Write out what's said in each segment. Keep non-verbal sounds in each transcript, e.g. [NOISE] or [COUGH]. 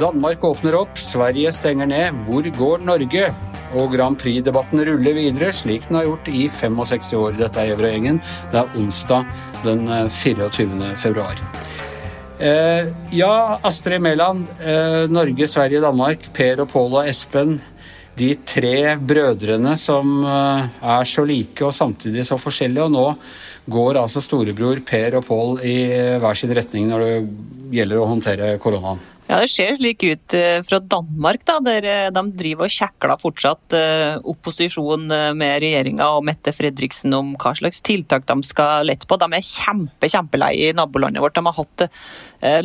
Danmark åpner opp, Sverige stenger ned. Hvor går Norge? Og Grand Prix-debatten ruller videre, slik den har gjort i 65 år. Dette er Gjæverøy-gjengen. Det er onsdag den 24. Eh, februar. Eh, ja, Astrid Mæland. Eh, Norge, Sverige, Danmark. Per og Pål og Espen. De tre brødrene som eh, er så like og samtidig så forskjellige. Og nå går altså storebror Per og Pål i hver sin retning når det gjelder å håndtere koronaen. Ja, Det ser slik ut eh, fra Danmark, da, der eh, de driver og kjekler fortsatt eh, opposisjon med regjeringa og Mette Fredriksen om hva slags tiltak de skal lette på. De er kjempe, kjempelei i nabolandet vårt. De har hatt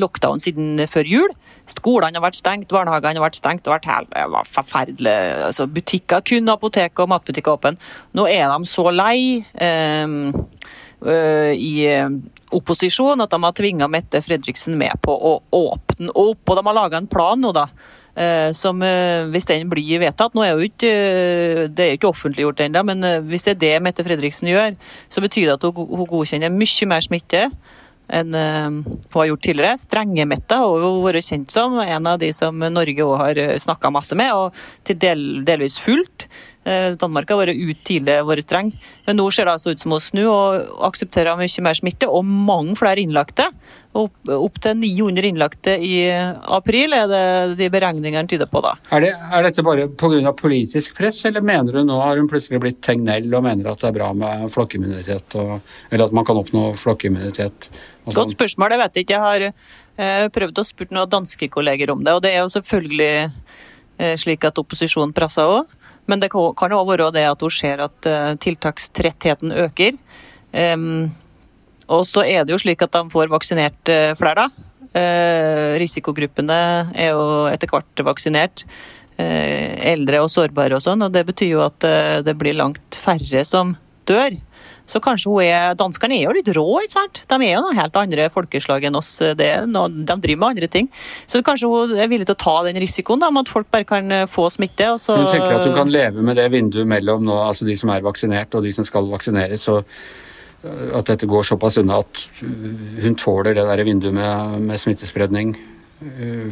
lockdown siden før jul. Skolene har vært stengt, barnehagene har vært stengt. Det har vært forferdelig. Altså, butikker, kun apotek og matbutikker åpne. Nå er de så lei. Eh, i opposisjon at de har tvinga Mette Fredriksen med på å åpne opp. Og de har laga en plan nå, da. Som hvis den blir vedtatt Nå er jo ikke det er ikke offentliggjort ennå, men hvis det er det Mette Fredriksen gjør, så betyr det at hun godkjenner mye mer smitte enn hun har gjort tidligere. Strenge-Mette har jo vært kjent som en av de som Norge òg har snakka masse med, og til del, delvis fullt. Eh, Danmark har vært ut tidlig vært streng, men nå ser det altså ut som å snu og aksepterer mye mer smitte og mange flere innlagte. Opp, opp til 900 innlagte i april er det de beregningene tyder på. da. Er, det, er dette bare pga. politisk press, eller mener du nå har hun plutselig blitt Tegnell og mener at det er bra med flokkimmunitet, og, eller at man kan oppnå flokkimmunitet? Godt sånn? spørsmål, jeg vet ikke. Jeg har eh, prøvd å spurt noen danske kolleger om det, og det er jo selvfølgelig eh, slik at opposisjonen presser òg. Men det kan òg være det at hun ser at eh, tiltakstrettheten øker. og så er det jo slik at de får vaksinert eh, flere, da. Eh, risikogruppene er jo etter hvert vaksinert. Eldre og sårbare og sånn. Og det betyr jo at det blir langt færre som dør. Så kanskje hun er Danskene er jo litt rå, ikke sant? De er jo noe helt andre folkeslag enn oss. Det, de driver med andre ting. Så kanskje hun er villig til å ta den risikoen da, med at folk bare kan eh, få smitte. og så... Hun tenker at hun kan leve med det vinduet mellom nå, altså de som er vaksinert og de som skal vaksineres. og eh, at dette går såpass unna at hun tåler det der vinduet med, med smittespredning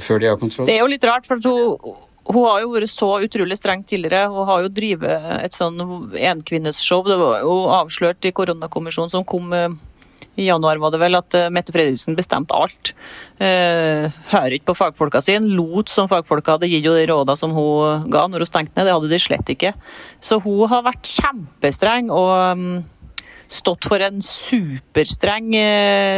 før de har kontroll? Det er jo litt rart, for hun, hun har jo vært så utrolig streng tidligere. Hun har jo drevet et sånn enkvinnesshow. Det var jo avslørt i koronakommisjonen som kom eh, i januar, var det vel, at eh, Mette Fredriksen bestemte alt. Eh, hører ikke på fagfolka sine. Lot som fagfolka hadde gitt jo de rådene som hun ga når hun stengte ned. Det hadde de slett ikke. Så hun har vært kjempestreng. og mm, stått for en superstreng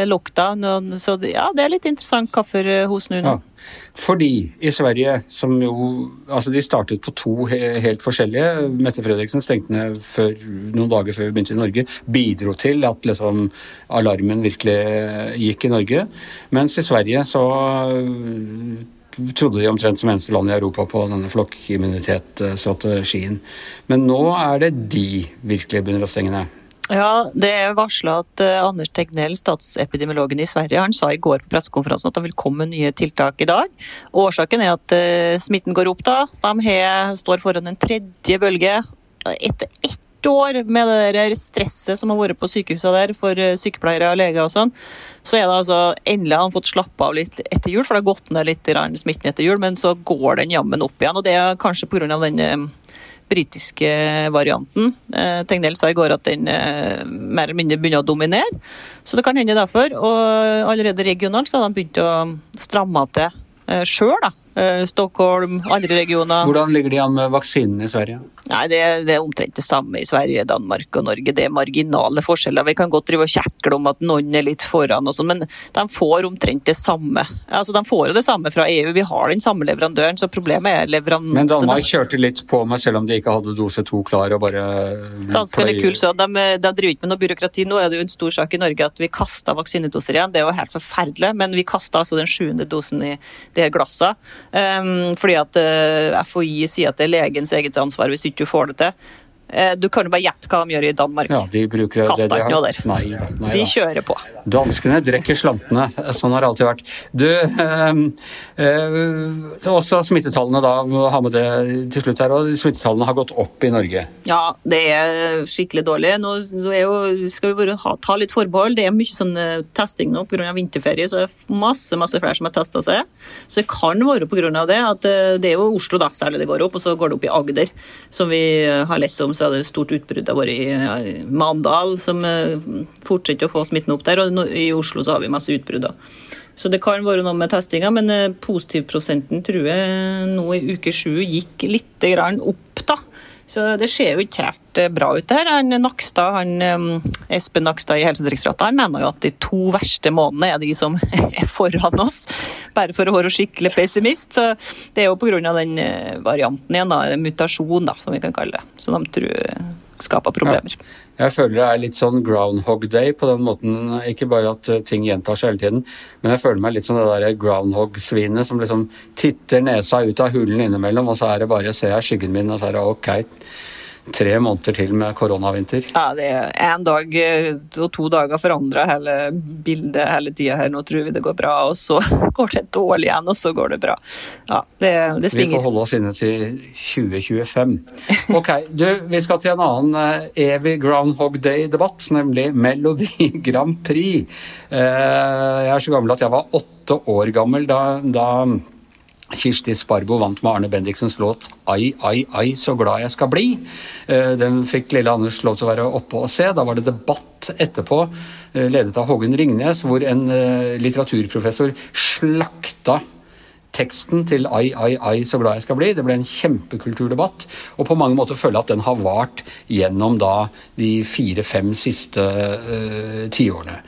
lockdown. Så ja, det er litt interessant hvorfor hun snur nå. Ja. Fordi i Sverige, som jo Altså, de startet på to helt forskjellige. Mette Fredriksen stengte ned før, noen dager før vi begynte i Norge. Bidro til at liksom alarmen virkelig gikk i Norge. Mens i Sverige så trodde de omtrent som eneste land i Europa på denne flokkimmunitetsstrategien. Men nå er det de virkelig begynner å stenge ned. Ja, Det er varsla at uh, Anders Tegnell, statsepidemiologen i Sverige, han sa i går på pressekonferansen at han vil komme nye tiltak i dag. Årsaken er at uh, smitten går opp. da. De har, står foran en tredje bølge. Etter ett år med det der stresset som har vært på sykehusene der for uh, sykepleiere og leger og sånn, så er det altså endelig han fått slappe av litt etter jul, for det har gått ned litt smitten etter jul, men så går den jammen opp igjen. og Det er kanskje pga. den britiske varianten. Eh, Tegnell sa i går at den eh, mer eller mindre begynner å dominere. Så det kan hende derfor. Og allerede regionalt så har de begynt å stramme til eh, sjøl. Stockholm, andre regioner. Hvordan ligger de an med vaksinene i Sverige? Nei, det, det, er omtrent det samme i Sverige, Danmark og Norge. Det er marginale forskjeller. Vi kan godt drive og kjekle om at noen er litt foran, og sånn, men de får omtrent det samme. Altså, De får jo det samme fra EU, vi har den samme leverandøren, så problemet er leverandøren. Men Danmark kjørte litt på meg selv om de ikke hadde dose to klar og bare Danskene er kule, så de, de, driver ikke med noe byråkrati. Nå er det jo en stor sak i Norge at vi kasta vaksinedoser igjen. Det er jo helt forferdelig, men vi kasta altså den sjuende dosen i de her glassene. Um, fordi at eh, FHI sier at det er legens eget ansvar hvis du ikke får det til. Eh, du kan jo bare gjette hva de gjør i Danmark. Ja, de bruker Kaster det de har. der. Nei, da, nei, De kjører på. Danskene drikker slantene. Sånn har det alltid vært. Du, øh, øh, også smittetallene da, ha med det til slutt her, og smittetallene har gått opp i Norge. Ja, det er skikkelig dårlig. Nå, jo, skal vi bare ha, ta litt forbehold. Det er mye sånn eh, testing nå pga. vinterferie, så det er masse masse flere som har testa seg. Så det kan være pga. det at eh, det er jo Oslo da, særlig det går opp, og så går det opp i Agder, som vi eh, har lest om. Så er det stort utbrudd av i eh, Mandal, som eh, fortsetter å få smitten opp der. Og i Oslo så har vi masse utbrudd. Så det kan være noe med testinga, men eh, positivprosenten tror jeg nå i uke sju gikk litt opp, da. Så det ser jo ikke helt eh, bra ut der. Han Nakstad, han, eh, Espen Nakstad i Helsedirektoratet han mener jo at de to verste månedene er de som [LAUGHS] er foran oss. Bare for å være skikkelig pessimist. Så det er jo pga. den eh, varianten igjen, da, mutasjon, da, som vi kan kalle det. Så de tror skaper problemer. Jeg føler det er litt sånn groundhog day på den måten. Ikke bare at eh, ting gjentar seg hele tiden, men jeg føler meg litt som det der groundhog-svinet som liksom titter nesa ut av hulen innimellom, og så er det bare ser jeg skyggen min, og så er det ok, tre måneder til med koronavinter. Ja, det er en dag eh, og to dager forandrer hele bildet hele tida her. Nå tror vi det går bra, og så [LAUGHS] går det dårlig igjen, og så går det bra. Ja, det, det Vi får holde oss inne til 2025. [LAUGHS] Ok, du, vi skal til en annen eh, evig Groundhog Day-debatt, nemlig Melodi [LAUGHS] Grand Prix. Eh, jeg er så gammel at jeg var åtte år gammel da, da Kirsti Sparbo vant med Arne Bendiksens låt 'Ai, ai, ai, så glad jeg skal bli'. Eh, Den fikk lille Anders lov til å være oppe og se. Da var det debatt etterpå, eh, ledet av Hågen Ringnes, hvor en eh, litteraturprofessor slakta teksten til Ai, ai, ai, så glad jeg skal bli. Det ble en kjempekulturdebatt, og på mange måter føler jeg at den har vart gjennom da de fire-fem siste uh, tiårene.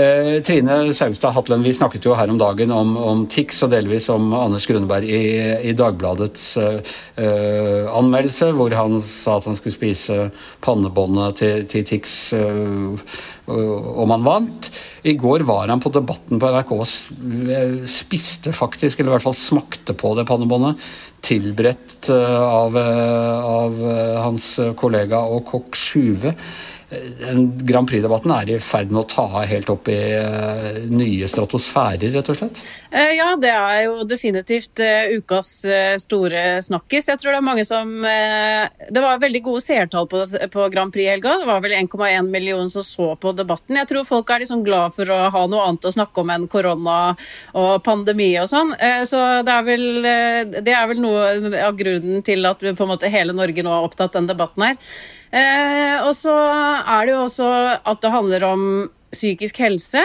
Eh, Trine Saugstad Hatlen, vi snakket jo her om dagen om, om TIX og delvis om Anders Grunneberg i, i Dagbladets eh, eh, anmeldelse, hvor han sa at han skulle spise pannebåndet til, til TIX eh, om han vant. I går var han på Debatten på NRK og eh, spiste faktisk, eller i hvert fall smakte på det pannebåndet, tilberedt eh, av, eh, av hans kollega og kokk Sjuve. Grand Prix-debatten er i ferd med å ta av helt opp i nye stratosfærer, rett og slett. Ja, det er jo definitivt ukas store snakkis. Jeg tror det er mange som Det var veldig gode seertall på Grand Prix i helga. Det var vel 1,1 million som så på debatten. Jeg tror folk er liksom glad for å ha noe annet å snakke om enn korona og pandemi og sånn. Eh, Så det er vel, eh, det er vel noe av grunnen til at på en måte hele Norge nå har opptatt den debatten her. Eh, og så er det jo også at det handler om psykisk helse,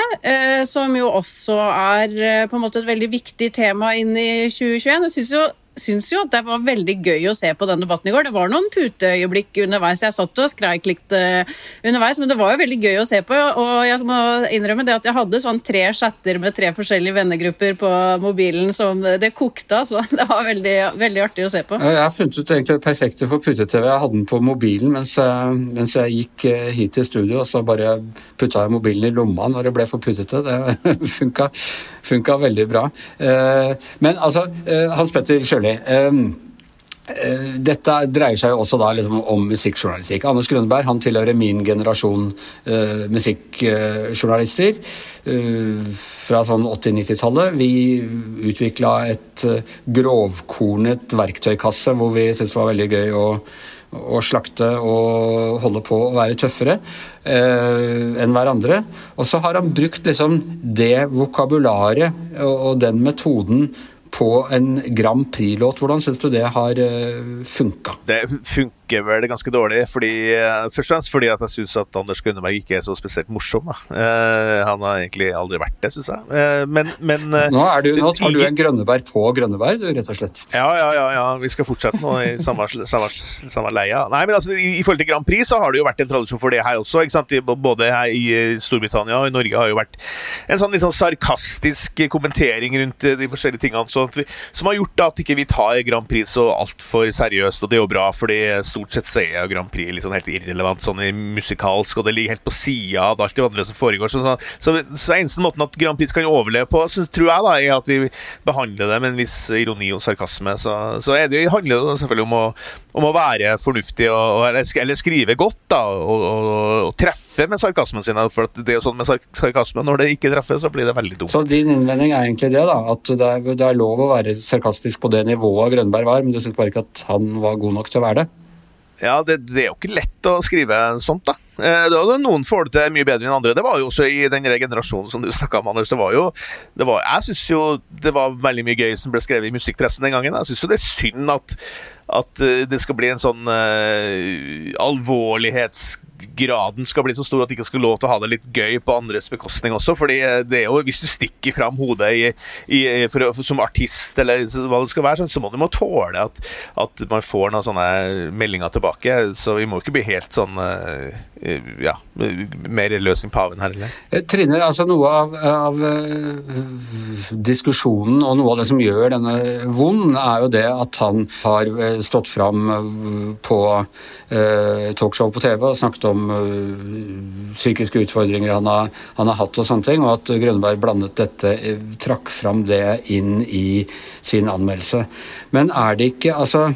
som jo også er på en måte et veldig viktig tema inn i 2021. Jeg synes jo, syns jo at det var veldig gøy å se på den debatten i går. Det var noen puteøyeblikk underveis. Jeg satt og skreik litt eh, underveis, men det var jo veldig gøy å se på. Og jeg må innrømme det at jeg hadde sånn tre chatter med tre forskjellige vennegrupper på mobilen som det kokte av, så [LAUGHS] det var veldig, veldig artig å se på. Jeg har funnet ut egentlig det perfekte for pute-TV. Jeg hadde den på mobilen mens jeg, mens jeg gikk eh, hit til studio, og så bare putta jeg mobilen i lomma når det ble for putete. Det [LAUGHS] funka, funka veldig bra. Eh, Men altså, eh, Hans Petter Sjøli. eh, Dette dreier seg jo også da liksom om musikkjournalistikk. Anders Grønberg han tilhører min generasjon uh, musikkjournalister. uh, fra sånn 80-90-tallet. Vi utvikla et uh, grovkornet verktøykasse hvor vi syntes det var veldig gøy å å slakte og holde på å være tøffere eh, enn hverandre. Og så har han brukt liksom det vokabularet og, og den metoden på en Grand Prix-låt. Hvordan syns du det har uh, funka? Det funker vel ganske dårlig, fordi, eh, først og fremst fordi at jeg syns at Anders Grønneberg ikke er så spesielt morsom. Eh, han har egentlig aldri vært det, syns jeg. Eh, men, men eh, Nå, er du, nå tar du en Grønneberg på Grønneberg, du, rett og slett. Ja, ja, ja, ja. Vi skal fortsette nå i samme, samme, samme leia. Nei, men altså, i, I forhold til Grand Prix så har det jo vært en tradisjon for det her også. ikke sant? Både her i eh, Storbritannia og i Norge har jo vært en sånn sånn sarkastisk kommentering rundt de forskjellige tingene, sånn som har gjort da at ikke vi tar Grand Prix så altfor seriøst. Og det er jo bra, fordi stort sett så er Grand Prix litt sånn helt irrelevant sånn i musikalsk, og det ligger helt på sida av alt det andre som foregår. Så, så, så eneste måten at Grand Prix kan overleve på, så tror jeg da, er at vi behandler det med en viss ironi og sarkasme. Så, så er det, handler det selvfølgelig om å, om å være fornuftig og, eller, eller skrive godt da, og, og, og, treffe med sarkasmen sin. For det er sånn med sarkasme, når det ikke treffer, så blir det veldig dumt. Så din innvending er egentlig det, da? At det er, det er lov å være sarkastisk på det nivået Grønberg var, men du syns bare ikke at han var god nok til å være det? Ja, det, det, er jo ikke lett å skrive sånt, da. Eh, noen får det til mye bedre enn andre. Det var jo også i den generasjonen som du [LAUGHS] snakka om, Anders. Det var jo det var, Jeg syns jo det var veldig mye gøy som ble skrevet i musikkpressen den gangen. Jeg syns jo det er synd at, at eh, det skal bli en sånn uh, alvorlighets graden skal bli så stor at de ikke skal lov til å ha det litt gøy på andres bekostning også. fordi det er jo, Hvis du stikker fram hodet i, i, for, for, som artist, eller hva det skal være, så må du må tåle at, at, man får noen sånne meldinger tilbake. Så vi må ikke bli helt sånn eh, ja, mer løs enn paven her, eller? Eh, Trine, altså noe av, av diskusjonen og noe av det som gjør denne vond, er jo det at han har stått fram på talkshow på TV og snakket om uh, psykiske utfordringer han har, han har, hatt og sånne ting, og at Grønberg blandet dette, eh, trakk fram det inn i sin anmeldelse. Men er det ikke Altså,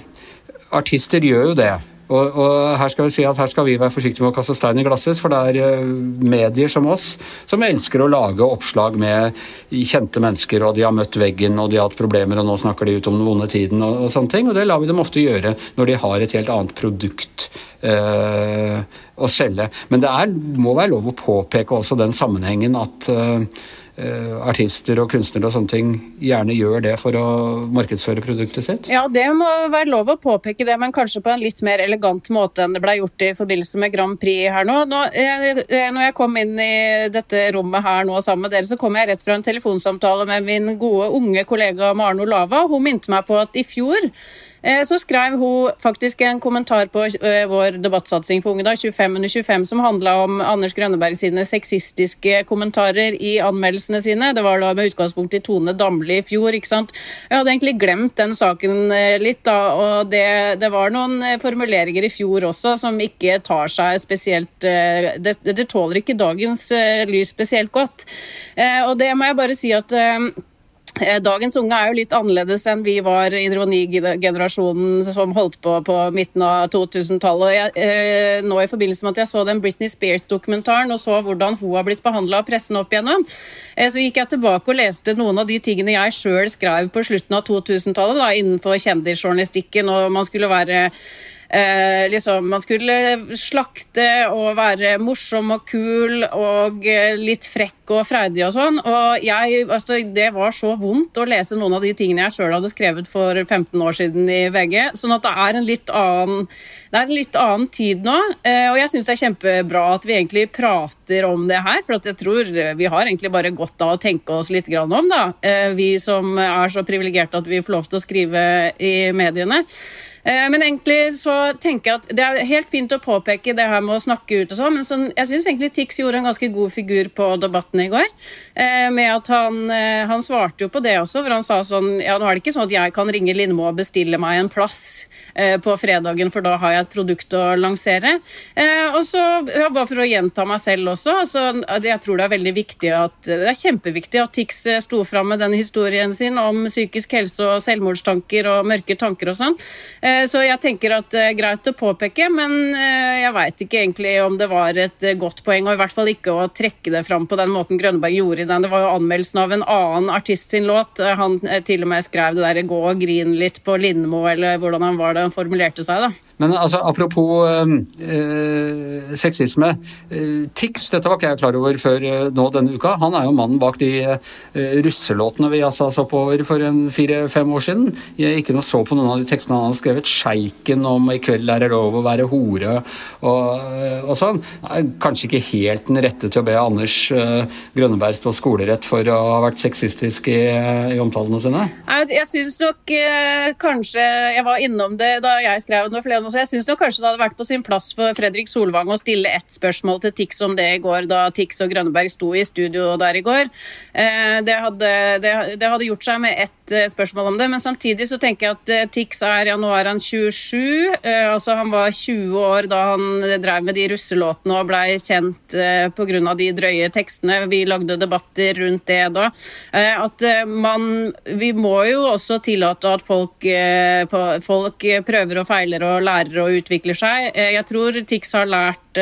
artister gjør jo det. Og, og, her skal vi si at her skal vi være forsiktige med å kaste stein i glasshus, for det er uh, medier som oss som elsker å lage oppslag med kjente mennesker, og de har møtt veggen, og de har hatt problemer, og nå snakker de ut om den vonde tiden, og, og sånne ting. Og det lar vi dem ofte gjøre når de har et helt annet produkt øh, å selge. Men det er, må være lov å påpeke også den sammenhengen at Eh, artister og kunstnere og sånne ting gjerne gjør det for å markedsføre produktet sitt? Ja, det må være lov å påpeke det, men kanskje på en litt mer elegant måte enn det ble gjort i forbindelse med Grand Prix her nå. nå jeg, eh, når jeg kom inn i dette rommet her nå sammen med dere, så kom jeg rett fra en telefonsamtale med min gode unge kollega Maren Olava. Hun minte meg på at i fjor Eh, så skrev hun faktisk en kommentar på eh, vår debattsatsing på Unge da, 25 under 25, som handla om Anders Grønneberg sine sexistiske kommentarer i anmeldelsene sine. Det var da med utgangspunkt i Tone Damli i fjor. ikke sant? Jeg hadde egentlig glemt den saken eh, litt, da, og det, det var noen formuleringer i fjor også som ikke tar seg spesielt Det, det tåler ikke dagens lys spesielt godt. Og det må jeg bare si at Eh, dagens unge er jo litt annerledes enn vi var ironigenerasjonen som holdt på på midten av 2000-tallet. Eh, nå i forbindelse med at jeg så den Britney Spears-dokumentaren og så hvordan hun har blitt behandla av pressen opp igjennom, eh, så gikk jeg tilbake og leste noen av de tingene jeg sjøl skrev på slutten av 2000-tallet innenfor kjendisjournalistikken, og man skulle være eh, liksom, Man skulle slakte og være morsom og kul og eh, litt frekk og freidig og sånn. Og jeg, altså, det var så vondt å lese noen av de tingene jeg sjøl hadde skrevet for 15 år siden i VG. Sånn at det er en litt annen, det er en litt annen tid nå. Eh, og jeg syns det er kjempebra at vi egentlig prater om det her, for jeg tror vi har egentlig bare godt av å tenke oss litt om, da. Eh, vi som er så privilegerte at vi får lov til å skrive i mediene. Eh, men egentlig så tenker jeg at det er helt fint å påpeke det her med å snakke ut og sånn, men sånn, jeg syns egentlig Tix gjorde en ganske god figur på debatten i går. Eh, med at han, eh, han svarte jo på det også, hvor han sa sånn Ja, nå er det ikke sånn at jeg kan ringe Lindmo og bestille meg en plass på fredagen, for da har jeg et produkt å lansere. Og så, bare for å gjenta meg selv også, altså, jeg tror det er veldig viktig at Det er kjempeviktig at Tix sto fram med den historien sin om psykisk helse og selvmordstanker og mørke tanker og sånn. Eh, så jeg tenker at det er greit å påpeke, men eh, jeg veit ikke egentlig om det var et eh, godt poeng, og i hvert fall ikke å trekke det fram på den måten Grønneberg gjorde i den. Det var jo anmeldelsen av en annen artist sin låt. Han til og med skrev det der 'gå og grin litt på Lindmo', eller hvordan han var det han formulerte seg, da. Men altså, apropos øh, sexisme. Tix, dette var ikke jeg klar over før nå denne uka. Han er jo mannen bak de øh, russelåtene vi altså så på for fire-fem år siden. Jeg ikke noe så på noen av de tekstene han har skrevet. Sjeiken om 'i kveld er det lov å være hore' og, og sånn. Kanskje ikke helt den rette til å be Anders Grønneberg stå skolerett for å ha vært sexistisk i, i omtalene sine? Jeg, jeg syns nok kanskje Jeg var innom det da jeg skrev den så jeg syns kanskje det hadde vært på sin plass for Fredrik Solvang å stille ett spørsmål til Tix om det i går, da Tix og Grønneberg sto i studio der i går. Eh, det hadde, det, det hadde gjort seg med ett eh, spørsmål om det. Men samtidig så tenker jeg at eh, Tix er ja, nå er han 27. Eh, altså Han var 20 år da han drev med de russelåtene og blei kjent eh, pga. de drøye tekstene. Vi lagde debatter rundt det da. At man Vi må jo også tillate at folk, folk prøver og feiler og lærer og utvikler seg. Jeg tror Tix har lært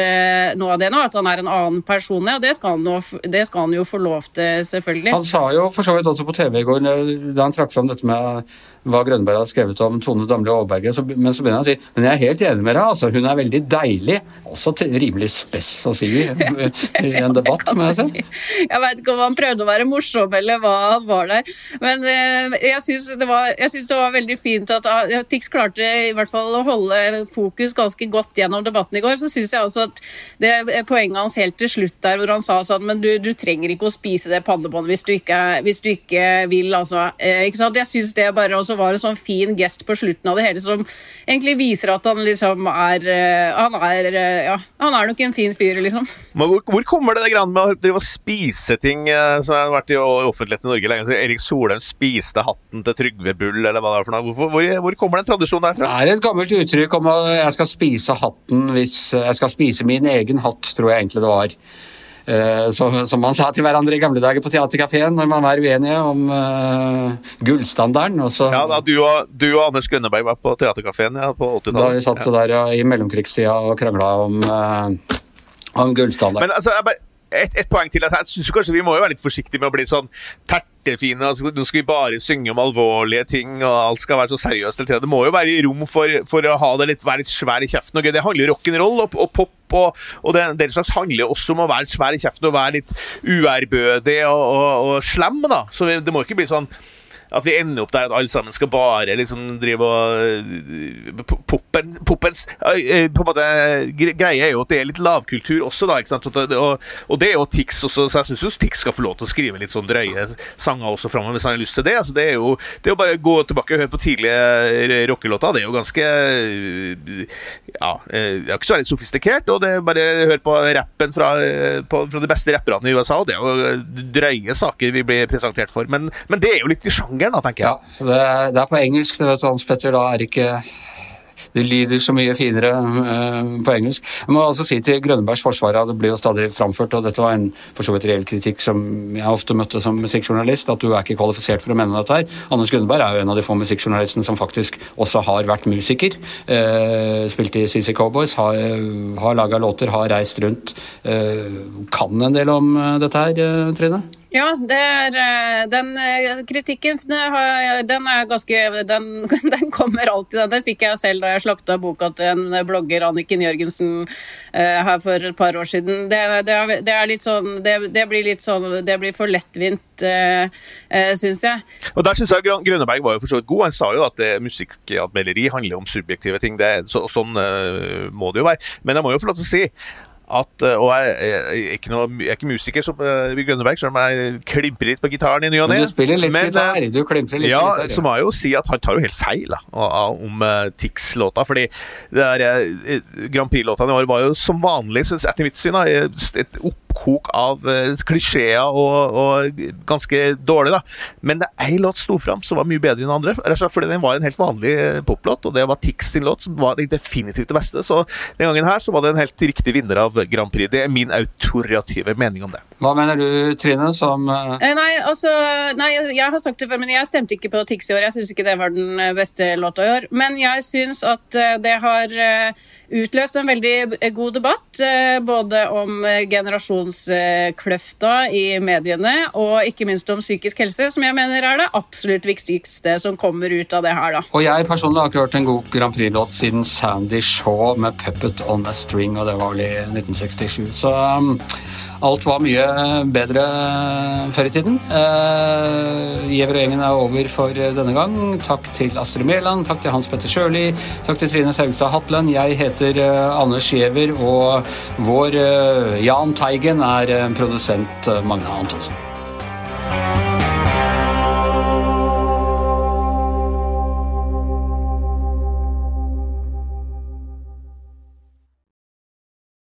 noe av det nå, at han er en annen person. Ja, det skal han, jo, det skal han jo få lov til, selvfølgelig. Han sa jo for så vidt også på TV i går, da han trakk fram dette med hva Grønberg har skrevet om Tone Damli Aaberge, så, men så begynner han å si men jeg er helt enig med deg, altså, hun er veldig deilig. Også til, rimelig spess å si i, [LAUGHS] i en debatt. jeg si. Jeg veit ikke om han prøvde å være morsom eller hva han var der. Men eh, jeg syns det, det var veldig fint at ah, Tix klarte i hvert fall å holde fokus ganske godt gjennom debatten i går. Så syns jeg også at det poenget hans helt til slutt der hvor han sa sånn Men du, du trenger ikke å spise det pannebåndet hvis du ikke, hvis du ikke vil, altså. Ikke sant? Jeg syns det bare også var en sånn fin gest på slutten av det hele som egentlig viser at han liksom er eh, Han er, eh, ja, han er nok en fin fyr, liksom. Men hvor, hvor kommer det det grann med å drive og spise ting eh, som har vært i i offentligheten i Norge lenge? Erik Solheim spiste hatten til Trygve Bull, eller hva det er for noe. Hvor, hvor, hvor kommer den tradisjonen derfra? Det er et gammelt uttrykk om at jeg skal spise hatten hvis Jeg skal spise min egen hatt, tror jeg egentlig det var. Eh, Som, som man sa til hverandre i gamle dager på Theatercaféen når man var uenige om uh, gullstandarden. Og så, Ja, da du og, du og Anders Grønneberg var på Theatercaféen ja, på da vi 80-tallet. satt der ja, i mellomkrigstida og krangla om, uh, om gullstandard. Men altså, jeg bare, et, et poeng til. Altså, jeg synes kanskje Vi må jo være litt forsiktige med å bli sånn tertefine. Altså, nå skal vi bare synge om alvorlige ting, og alt skal være så seriøst. Det må jo være rom for, for å ha det litt, være litt svær i kjeften. og gøy. Det handler jo rock'n'roll og, og pop. Og, og det, den slags handler også om å være svær i kjeften og være litt uærbødig og, og, og slem. da. Så det må ikke bli sånn at vi ender opp der at alle sammen skal bare liksom drive og øh, Poppen, Poppens øh, på en måte greie er jo at det er litt lavkultur også, da. ikke sant? Og, og, det er jo Tix også, så jeg syns jo Tix skal få lov til å skrive litt sånn drøye sanger også framover hvis han har lyst til det. Altså, det, er jo, det er bare å gå tilbake og høre på tidlige rockelåter. Det er jo ganske Ja, det er ikke så veldig sofistikert. Og det er bare å høre på rappen fra, på, fra de beste rapperne i USA, og det er jo drøye saker vi blir presentert for. Men, men det er jo litt i sjangeren, da, tenker Ja, det det er på engelsk, det vet du, Hans Petter. Da er ikke Det lyder så mye finere uh, på engelsk. Jeg må altså si til Grønnebergs forsvar, at det blir jo stadig framført, og dette var en for så vidt reell kritikk som jeg ofte møtte som musikkjournalist, at du er ikke kvalifisert for å mene dette her. Anders Grønneberg er jo en av de få musikkjournalistene som faktisk også har vært musiker. Uh, spilt i CC Cowboys, har, har laga låter, har reist rundt. Uh, kan en del om dette her, Trine? Ja, er, eh, den eh, kritikken den er ganske den, [LAUGHS] den kommer alltid. Den fikk jeg selv da jeg slakta boka til en blogger, Anniken Jørgensen, eh, her for et par år siden. Det, det, det er litt sånn det, det blir litt sånn Det blir for lettvint, syns jeg. Og der synes jeg Grøn- Grønneberg var jo for så vidt god. Han sa jo at musikkanmelderi handler om subjektive ting. Det, så, sånn må det jo være. Men jeg må jo få lov til å si at, eh, og jeg, jeg, ikke noe, jeg er ikke musiker som uh, Grønneberg, selv om jeg klimper litt på gitaren i ny og ne. Men du spiller litt Men, gitar, eh, du klimper litt ja, gitar. så må jeg jo si at han tar jo helt feil da, om uh, Tix-låta. Fordi det der, uh, Grand Prix-låtene i år var jo som vanlig, synes jeg, etter mitt syn, oppkok av uh, klisjeer og, og ganske dårlig. da. Men det er en låt sto fram som var mye bedre enn andre. Fordi den var en helt vanlig eh, poplåt, og det var Tix sin låt som var definitivt det beste. Så den gangen her så var det en helt riktig vinner av Grand Prix. Det er min autoritative mening om det. Hva mener du, Trine, som eh, Eh, Nei, altså Nei, jeg har sagt det før, men jeg stemte ikke på Tix i år. Jeg syns ikke det var den eh, beste låta i år. Men jeg syns at eh, det har eh, utløst en veldig eh, god debatt. eh, Både om eh, generasjonskløfta i mediene, og ikke minst om psykisk helse, som jeg mener er det absolutt viktigste som kommer ut av det her, da. Og jeg personlig har ikke hørt en god Grand Prix-låt siden Sandy Shaw med 'Puppet on a String', og det var vel i 1967. Så um, alt var mye bedre før i tiden. Uh, Giæver og gjengen er over for denne gang. Takk til Astrid Mæland, takk til Hans Petter Sjøli, takk til Trine Saugstad Hatlen. Jeg heter Anders Giæver, og vår Jahn Teigen er produsent Magne Antonsen.